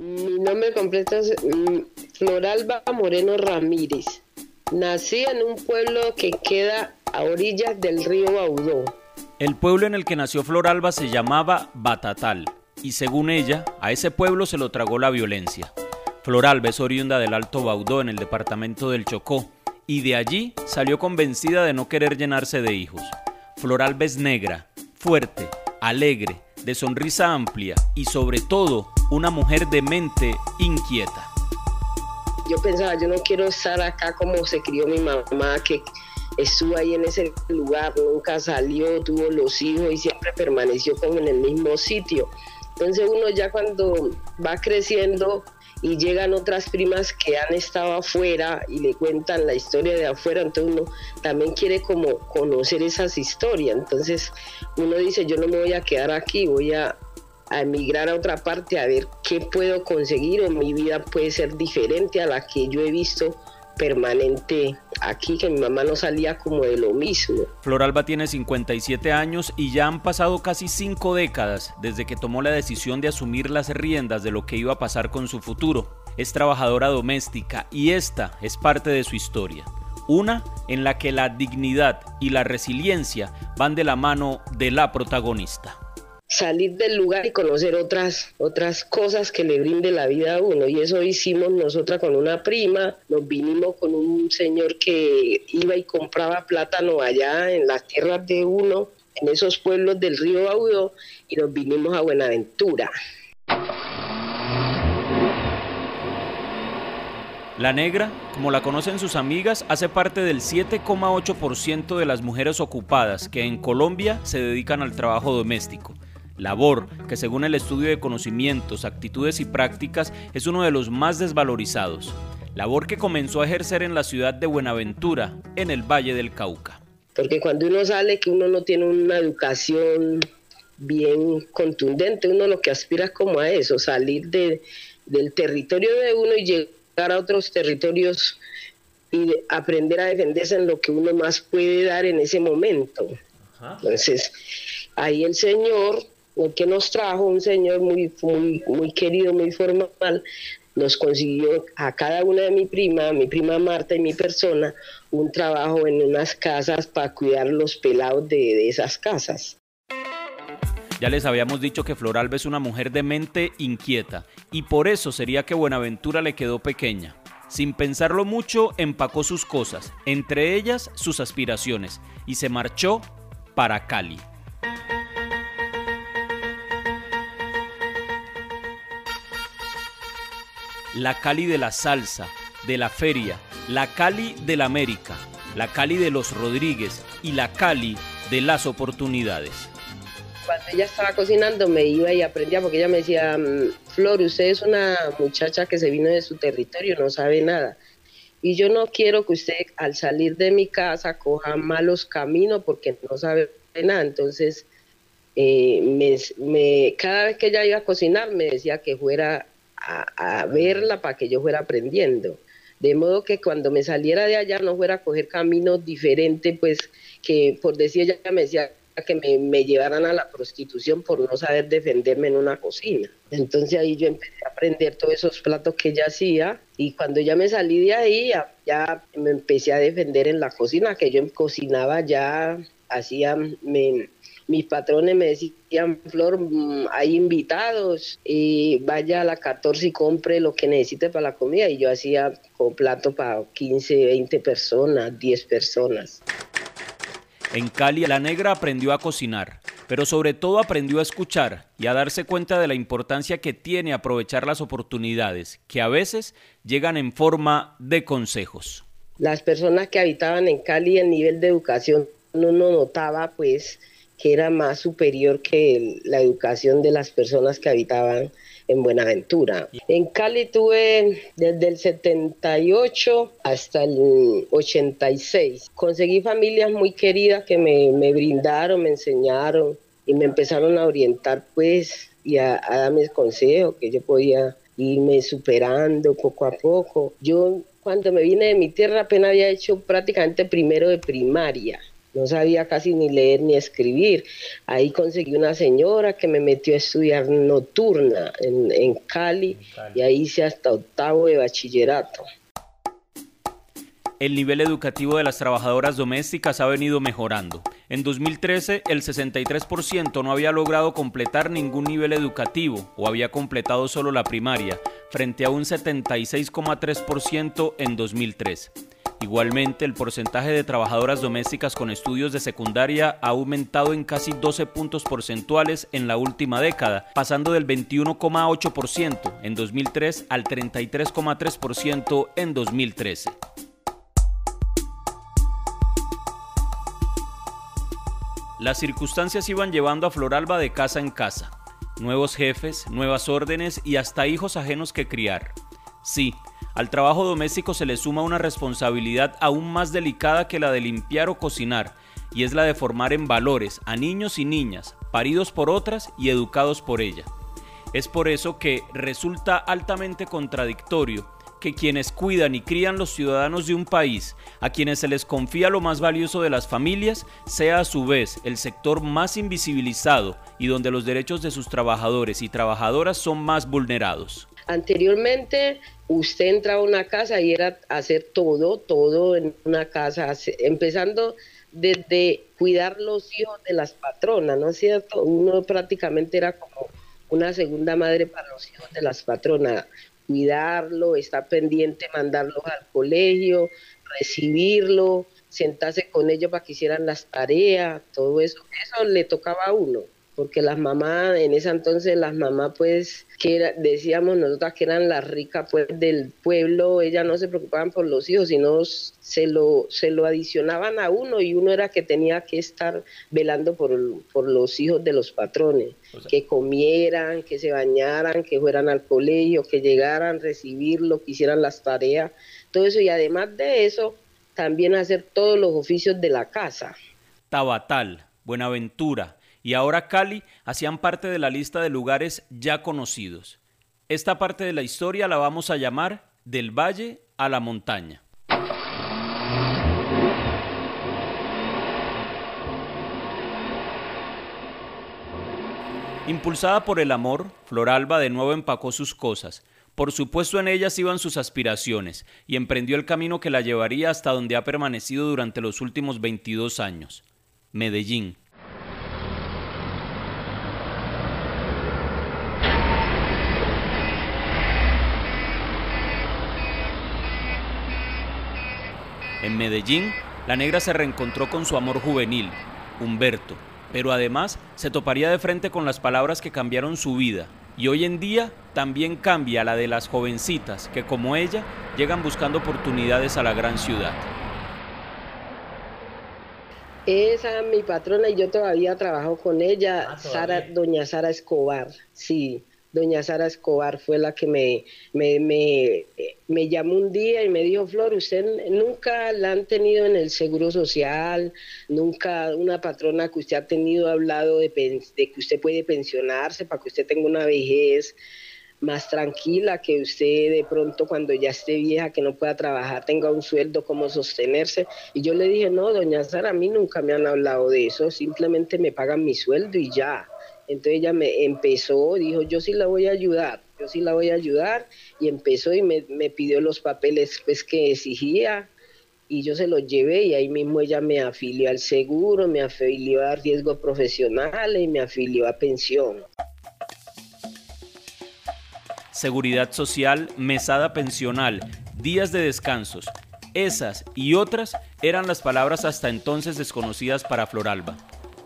Mi nombre completo es mm, Floralba Moreno Ramírez. Nací en un pueblo que queda a orillas del río Baudó. El pueblo en el que nació Floralba se llamaba Batatal y según ella, a ese pueblo se lo tragó la violencia. Floralba es oriunda del Alto Baudó en el departamento del Chocó y de allí salió convencida de no querer llenarse de hijos. Floralba es negra, fuerte, alegre, de sonrisa amplia y sobre todo una mujer de mente inquieta. Yo pensaba, yo no quiero estar acá como se crió mi mamá, que estuvo ahí en ese lugar, nunca salió, tuvo los hijos y siempre permaneció como en el mismo sitio. Entonces uno ya cuando va creciendo y llegan otras primas que han estado afuera y le cuentan la historia de afuera, entonces uno también quiere como conocer esas historias. Entonces uno dice, yo no me voy a quedar aquí, voy a, a emigrar a otra parte a ver qué puedo conseguir o mi vida puede ser diferente a la que yo he visto permanente aquí, que mi mamá no salía como de lo mismo. Floralba tiene 57 años y ya han pasado casi cinco décadas desde que tomó la decisión de asumir las riendas de lo que iba a pasar con su futuro. Es trabajadora doméstica y esta es parte de su historia. Una en la que la dignidad y la resiliencia van de la mano de la protagonista salir del lugar y conocer otras, otras cosas que le brinde la vida a uno. Y eso hicimos nosotras con una prima, nos vinimos con un señor que iba y compraba plátano allá en las tierras de uno, en esos pueblos del río Baudó, y nos vinimos a Buenaventura. La negra, como la conocen sus amigas, hace parte del 7,8% de las mujeres ocupadas que en Colombia se dedican al trabajo doméstico labor que según el estudio de conocimientos, actitudes y prácticas es uno de los más desvalorizados, labor que comenzó a ejercer en la ciudad de Buenaventura, en el Valle del Cauca. Porque cuando uno sale que uno no tiene una educación bien contundente, uno lo que aspira es como a eso, salir de, del territorio de uno y llegar a otros territorios y aprender a defenderse en lo que uno más puede dar en ese momento. Entonces, ahí el Señor que nos trajo, un señor muy, muy, muy querido, muy formal, nos consiguió a cada una de mi prima, mi prima Marta y mi persona, un trabajo en unas casas para cuidar los pelados de, esas casas. Ya les habíamos dicho que Floralba es una mujer de mente inquieta y por eso sería que Buenaventura le quedó pequeña. Sin pensarlo mucho, empacó sus cosas, entre ellas sus aspiraciones, y se marchó para Cali. La Cali de la salsa, de la feria, la Cali de la América, la Cali de los Rodríguez y la Cali de las oportunidades. Cuando ella estaba cocinando me iba y aprendía porque ella me decía, mm, Flor, usted es una muchacha que se vino de su territorio, no sabe nada. Y yo no quiero que usted al salir de mi casa coja malos caminos porque no sabe nada. Entonces, eh, cada vez que ella iba a cocinar me decía que fuera a, verla para que yo fuera aprendiendo. De modo que cuando me saliera de allá no fuera a coger caminos diferentes, pues que por decir ella me decía que me, llevaran a la prostitución por no saber defenderme en una cocina. Entonces ahí yo empecé a aprender todos esos platos que ella hacía y cuando ya me salí de ahí ya, ya me empecé a defender en la cocina, que yo cocinaba ya, hacía, me, mis patrones me decían, Flor, mm, hay invitados, y vaya a la 14 y compre lo que necesite para la comida. Y yo hacía con plato para 15, 20 personas, 10 personas. En Cali, la negra aprendió a cocinar, pero sobre todo aprendió a escuchar y a darse cuenta de la importancia que tiene aprovechar las oportunidades, que a veces llegan en forma de consejos. Las personas que habitaban en Cali, el nivel de educación uno notaba pues que era más superior que la educación de las personas que habitaban en Buenaventura. En Cali tuve desde el 78 hasta el 86. Conseguí familias muy queridas que me, brindaron, me enseñaron y me empezaron a orientar pues y a, a darme consejos que yo podía irme superando poco a poco. Yo cuando me vine de mi tierra apenas había hecho prácticamente primero de primaria no sabía casi ni leer ni escribir. Ahí conseguí una señora que me metió a estudiar nocturna en, Cali, y ahí hice hasta octavo de bachillerato. El nivel educativo de las trabajadoras domésticas ha venido mejorando. En 2013, el 63% no había logrado completar ningún nivel educativo o había completado solo la primaria, frente a un 76,3% en 2003. Igualmente, el porcentaje de trabajadoras domésticas con estudios de secundaria ha aumentado en casi 12 puntos porcentuales en la última década, pasando del 21,8% en 2003 al 33,3% en 2013. Las circunstancias iban llevando a Floralba de casa en casa. Nuevos jefes, nuevas órdenes y hasta hijos ajenos que criar. Sí, al trabajo doméstico se le suma una responsabilidad aún más delicada que la de limpiar o cocinar, y es la de formar en valores a niños y niñas, paridos por otras y educados por ella. Es por eso que resulta altamente contradictorio que quienes cuidan y crían los ciudadanos de un país, a quienes se les confía lo más valioso de las familias, sea a su vez el sector más invisibilizado y donde los derechos de sus trabajadores y trabajadoras son más vulnerados. Anteriormente usted entraba a una casa y era hacer todo, todo en una casa, empezando desde cuidar los hijos de las patronas, ¿no es cierto? Uno prácticamente era como una segunda madre para los hijos de las patronas, cuidarlo, estar pendiente, mandarlos al colegio, recibirlo, sentarse con ellos para que hicieran las tareas, todo eso, eso le tocaba a uno porque las mamás, en ese entonces las mamás pues, que decíamos nosotras que eran las ricas pues del pueblo, ellas no se preocupaban por los hijos, sino se lo, se lo adicionaban a uno y uno era que tenía que estar velando por, por los hijos de los patrones, que comieran, que se bañaran, que fueran al colegio, que llegaran, recibirlo, que hicieran las tareas, todo eso y además de eso, también hacer todos los oficios de la casa. Tabatal, Buenaventura, y ahora Cali hacían parte de la lista de lugares ya conocidos. Esta parte de la historia la vamos a llamar Del Valle a la Montaña. Impulsada por el amor, Floralba de nuevo empacó sus cosas. Por supuesto en ellas iban sus aspiraciones y emprendió el camino que la llevaría hasta donde ha permanecido durante los últimos 22 años, Medellín. Medellín, la negra se reencontró con su amor juvenil, Humberto, pero además se toparía de frente con las palabras que cambiaron su vida, y hoy en día también cambia la de las jovencitas que como ella llegan buscando oportunidades a la gran ciudad. Esa mi patrona y yo todavía trabajo con ella, ah, Sara, doña Sara Escobar, sí doña Sara Escobar fue la que me, me, llamó un día y me dijo, Flor, usted nunca la han tenido en el Seguro Social, nunca una patrona que usted ha tenido hablado de, de que usted puede pensionarse para que usted tenga una vejez más tranquila, que usted de pronto cuando ya esté vieja, que no pueda trabajar, tenga un sueldo, como sostenerse. Y yo le dije, no, doña Sara, a mí nunca me han hablado de eso, simplemente me pagan mi sueldo y ya. Entonces ella me empezó, dijo, yo sí la voy a ayudar, yo sí la voy a ayudar, y empezó y me, pidió los papeles pues, que exigía, y yo se los llevé y ahí mismo ella me afilió al seguro, me afilió a riesgo profesional y me afilió a pensión. Seguridad social, mesada pensional, días de descansos, esas y otras eran las palabras hasta entonces desconocidas para Floralba.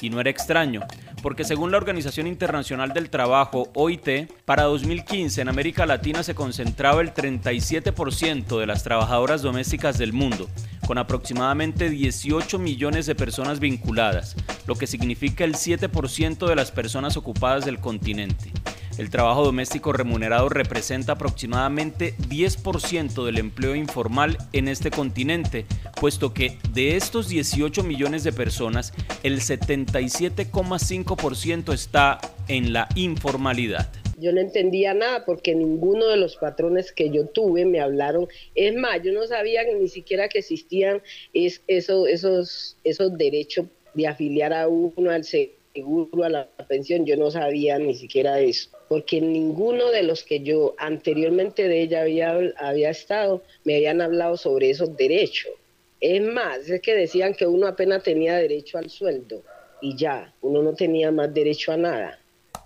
Y no era extraño, porque según la Organización Internacional del Trabajo, OIT, para 2015 en América Latina se concentraba el 37% de las trabajadoras domésticas del mundo, con aproximadamente 18 millones de personas vinculadas, lo que significa el 7% de las personas ocupadas del continente. El trabajo doméstico remunerado representa aproximadamente 10% del empleo informal en este continente, puesto que de estos 18 millones de personas, el 77,5% está en la informalidad. Yo no entendía nada porque ninguno de los patrones que yo tuve me hablaron. Es más, yo no sabía ni siquiera que existían es, eso, esos, esos derechos de afiliar a uno al seguro, a la pensión. Yo no sabía ni siquiera eso porque ninguno de los que yo anteriormente de ella había, había estado me habían hablado sobre esos derechos. Es más, es que decían que uno apenas tenía derecho al sueldo y ya, uno no tenía más derecho a nada.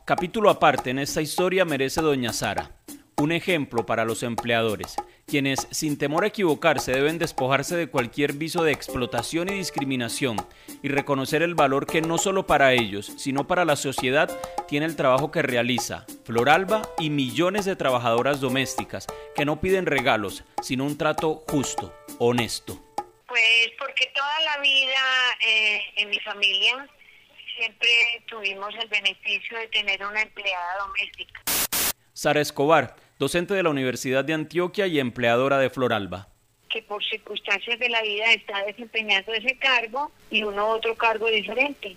Capítulo aparte en esta historia merece Doña Sara, un ejemplo para los empleadores, quienes sin temor a equivocarse deben despojarse de cualquier viso de explotación y discriminación y reconocer el valor que no solo para ellos, sino para la sociedad tiene el trabajo que realiza Floralba y millones de trabajadoras domésticas que no piden regalos, sino un trato justo, honesto. Pues porque toda la vida eh, en mi familia siempre tuvimos el beneficio de tener una empleada doméstica. Sara Escobar, docente de la Universidad de Antioquia y empleadora de Floralba. Que por circunstancias de la vida está desempeñando ese cargo y uno otro cargo diferente,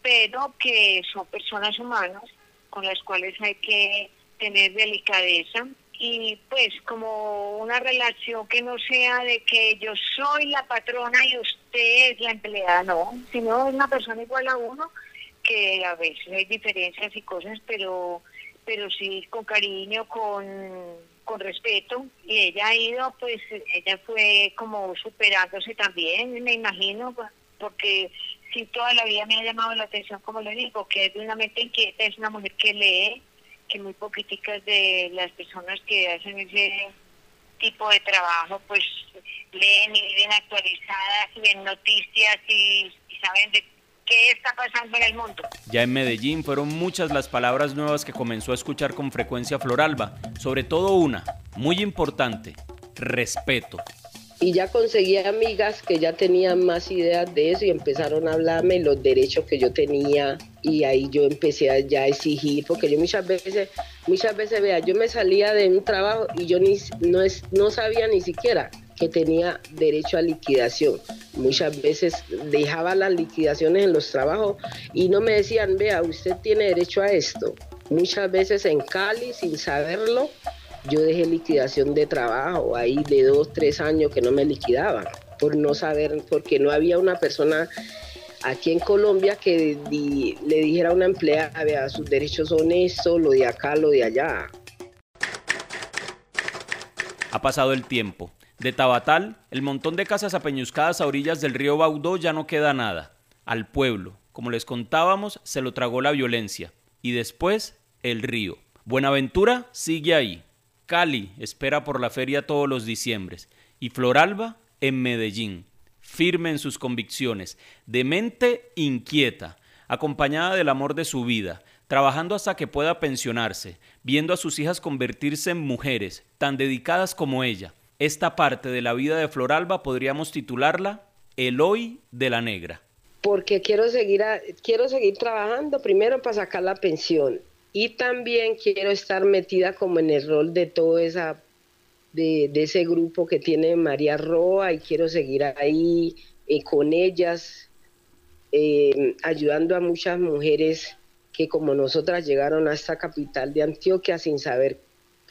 pero que son personas humanas con las cuales hay que tener delicadeza y pues como una relación que no sea de que yo soy la patrona y usted es la empleada, no, sino es una persona igual a uno que a veces hay diferencias y cosas, pero pero sí con cariño, con, con respeto. Y ella ha ido, pues ella fue como superándose también, me imagino, porque sí toda la vida me ha llamado la atención, como le digo, que es de una mente inquieta, es una mujer que lee, que muy poquiticas de las personas que hacen ese tipo de trabajo, pues leen y viven actualizadas, y ven noticias y, y saben de qué está pasando en el mundo. Ya en Medellín fueron muchas las palabras nuevas que comenzó a escuchar con frecuencia Floralba, sobre todo una, muy importante, respeto. Y ya conseguí amigas que ya tenían más ideas de eso y empezaron a hablarme los derechos que yo tenía y ahí yo empecé a ya exigir, porque yo muchas veces, muchas veces, vea, yo me salía de un trabajo y yo ni, no, es, no sabía ni siquiera que tenía derecho a liquidación. Muchas veces dejaba las liquidaciones en los trabajos y no me decían, vea, usted tiene derecho a esto. Muchas veces en Cali, sin saberlo, yo dejé liquidación de trabajo, ahí de dos, tres años que no me liquidaban, por no saber, porque no había una persona aquí en Colombia que le dijera a una empleada, vea, sus derechos son esto, lo de acá, lo de allá. Ha pasado el tiempo. De Tabatal, el montón de casas apeñuscadas a orillas del río Baudó ya no queda nada. Al pueblo, como les contábamos, se lo tragó la violencia. Y después, el río. Buenaventura sigue ahí. Cali espera por la feria todos los diciembres. Y Floralba en Medellín, firme en sus convicciones, de mente inquieta, acompañada del amor de su vida, trabajando hasta que pueda pensionarse, viendo a sus hijas convertirse en mujeres, tan dedicadas como ella, esta parte de la vida de Floralba podríamos titularla El hoy de la negra. Porque quiero seguir, quiero seguir trabajando primero para sacar la pensión y también quiero estar metida como en el rol de todo esa de, ese grupo que tiene María Roa y quiero seguir ahí eh, con ellas eh, ayudando a muchas mujeres que como nosotras llegaron a esta capital de Antioquia sin saber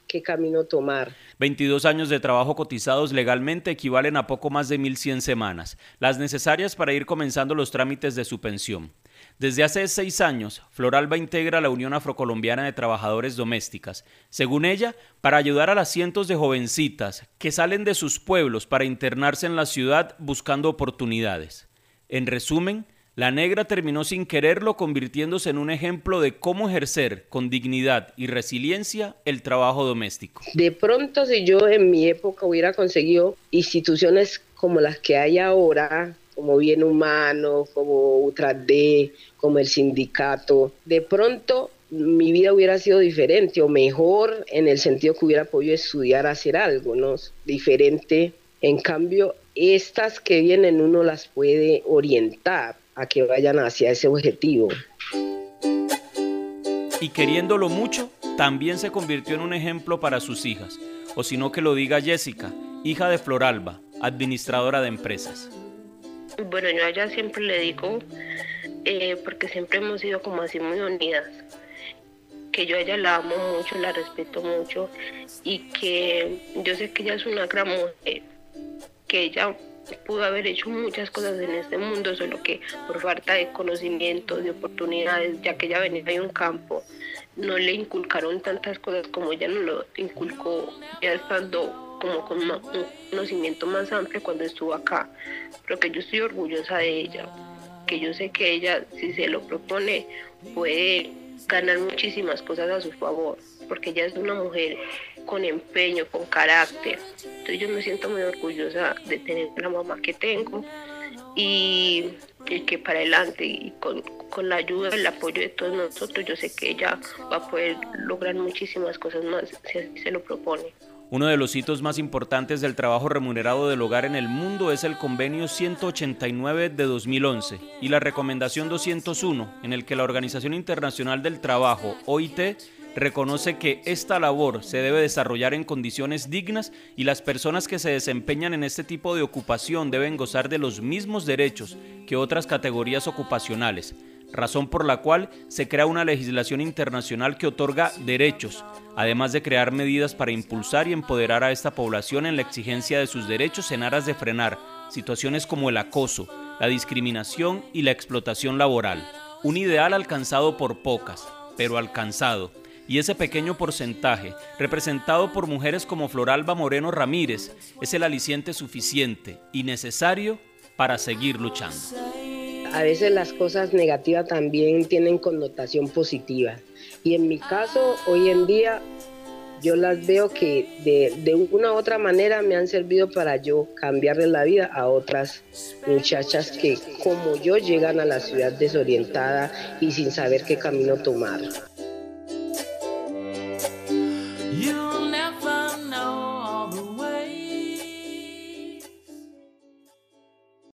qué camino tomar. 22 años de trabajo cotizados legalmente equivalen a poco más de 1.100 semanas, las necesarias para ir comenzando los trámites de su pensión. Desde hace seis años, Floralba integra la Unión Afrocolombiana de Trabajadores Domésticas, según ella, para ayudar a las cientos de jovencitas que salen de sus pueblos para internarse en la ciudad buscando oportunidades. En resumen, la negra terminó sin quererlo convirtiéndose en un ejemplo de cómo ejercer con dignidad y resiliencia el trabajo doméstico. De pronto si yo en mi época hubiera conseguido instituciones como las que hay ahora, como Bien Humano, como UTRAD, como el sindicato, de pronto mi vida hubiera sido diferente o mejor en el sentido que hubiera podido estudiar, hacer algo, ¿no? Diferente. En cambio, estas que vienen uno las puede orientar a que vayan hacia ese objetivo. Y queriéndolo mucho, también se convirtió en un ejemplo para sus hijas, o si no que lo diga Jessica, hija de Floralba, administradora de empresas. Bueno, yo a ella siempre le digo, eh, porque siempre hemos sido como así muy unidas, que yo a ella la amo mucho, la respeto mucho y que yo sé que ella es una gran mujer, que ella pudo haber hecho muchas cosas en este mundo, solo que por falta de conocimiento, de oportunidades, ya que ella venía de un campo, no le inculcaron tantas cosas como ella nos lo inculcó ya estando como con un conocimiento más amplio cuando estuvo acá, pero que yo estoy orgullosa de ella, que yo sé que ella si se lo propone puede ganar muchísimas cosas a su favor, porque ella es una mujer con empeño, con carácter. Entonces yo me siento muy orgullosa de tener la mamá que tengo y, que para adelante y con, con la ayuda, el apoyo de todos nosotros, yo sé que ella va a poder lograr muchísimas cosas más si así se lo propone. Uno de los hitos más importantes del trabajo remunerado del hogar en el mundo es el convenio 189 de 2011 y la recomendación 201 en el que la Organización Internacional del Trabajo, OIT, reconoce que esta labor se debe desarrollar en condiciones dignas y las personas que se desempeñan en este tipo de ocupación deben gozar de los mismos derechos que otras categorías ocupacionales, razón por la cual se crea una legislación internacional que otorga derechos, además de crear medidas para impulsar y empoderar a esta población en la exigencia de sus derechos en aras de frenar situaciones como el acoso, la discriminación y la explotación laboral. Un ideal alcanzado por pocas, pero alcanzado. Y ese pequeño porcentaje, representado por mujeres como Floralba Moreno Ramírez, es el aliciente suficiente y necesario para seguir luchando a veces las cosas negativas también tienen connotación positiva. Y en mi caso, hoy en día, yo las veo que de, una u otra manera me han servido para yo cambiarle la vida a otras muchachas que como yo llegan a la ciudad desorientada y sin saber qué camino tomar.